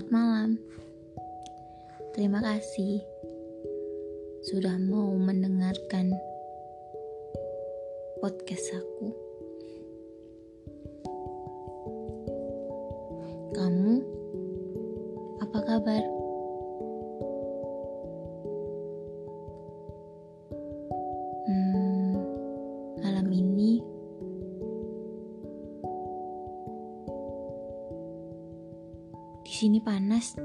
Selamat malam. Terima kasih sudah mau mendengarkan podcast aku. Kamu apa kabar? Di sini panas.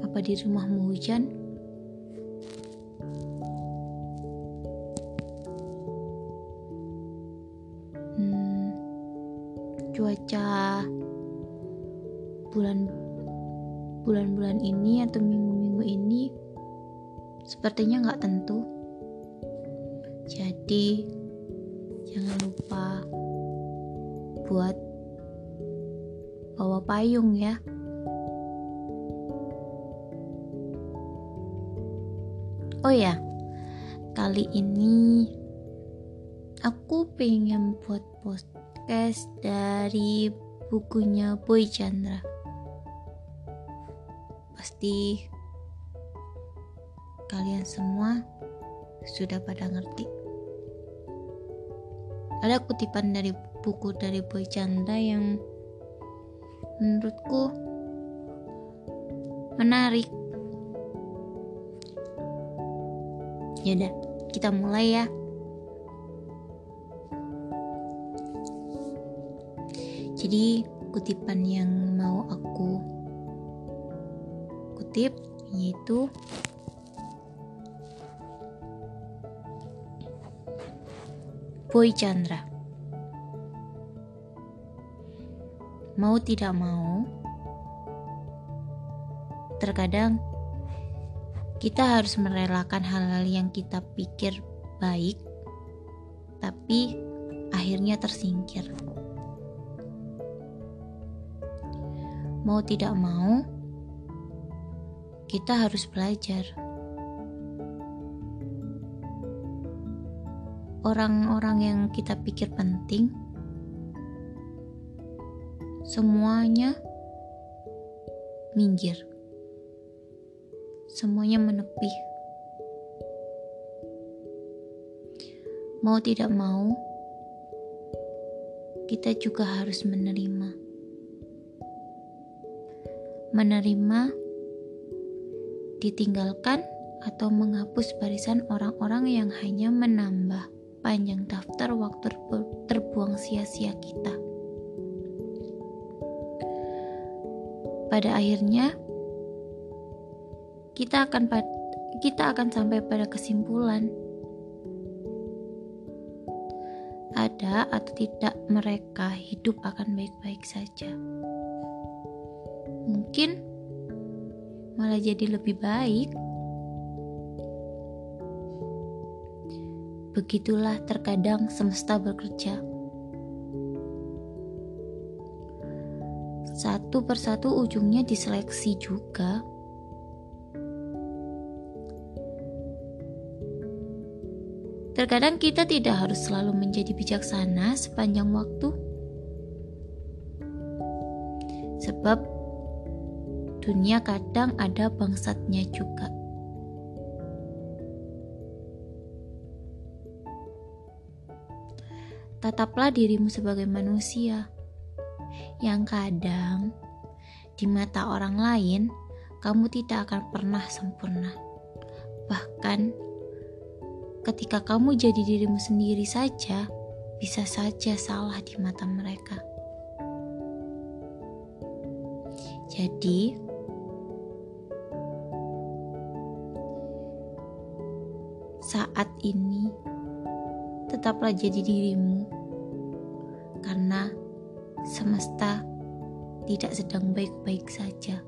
Apa di rumahmu hujan? Hmm, cuaca bulan bulan-bulan ini atau minggu-minggu ini sepertinya nggak tentu. Jadi jangan lupa buat payung ya. Oh ya, kali ini aku pengen buat podcast dari bukunya Boy Chandra. Pasti kalian semua sudah pada ngerti. Ada kutipan dari buku dari Boy Chandra yang menurutku menarik. Yaudah, kita mulai ya. Jadi kutipan yang mau aku kutip yaitu Boy Chandra. Mau tidak mau, terkadang kita harus merelakan hal-hal yang kita pikir baik, tapi akhirnya tersingkir. Mau tidak mau, kita harus belajar. Orang-orang yang kita pikir penting, semuanya minggir, semuanya menepi. Mau tidak mau, kita juga harus menerima. Menerima, ditinggalkan, atau menghapus barisan orang-orang yang hanya menambah panjang daftar waktu terbuang sia-sia kita. Pada akhirnya, kita akan kita akan sampai pada kesimpulan ada atau tidak mereka hidup akan baik-baik saja. Mungkin malah jadi lebih baik. Begitulah terkadang semesta bekerja. Satu persatu ujungnya diseleksi juga. Terkadang kita tidak harus selalu menjadi bijaksana sepanjang waktu. Sebab dunia kadang ada bangsatnya juga. Tataplah dirimu sebagai manusia yang kadang di mata orang lain kamu tidak akan pernah sempurna. Bahkan ketika kamu jadi dirimu sendiri saja, bisa saja salah di mata mereka. Jadi, saat ini tetaplah jadi dirimu, karena semesta tidak sedang baik-baik saja.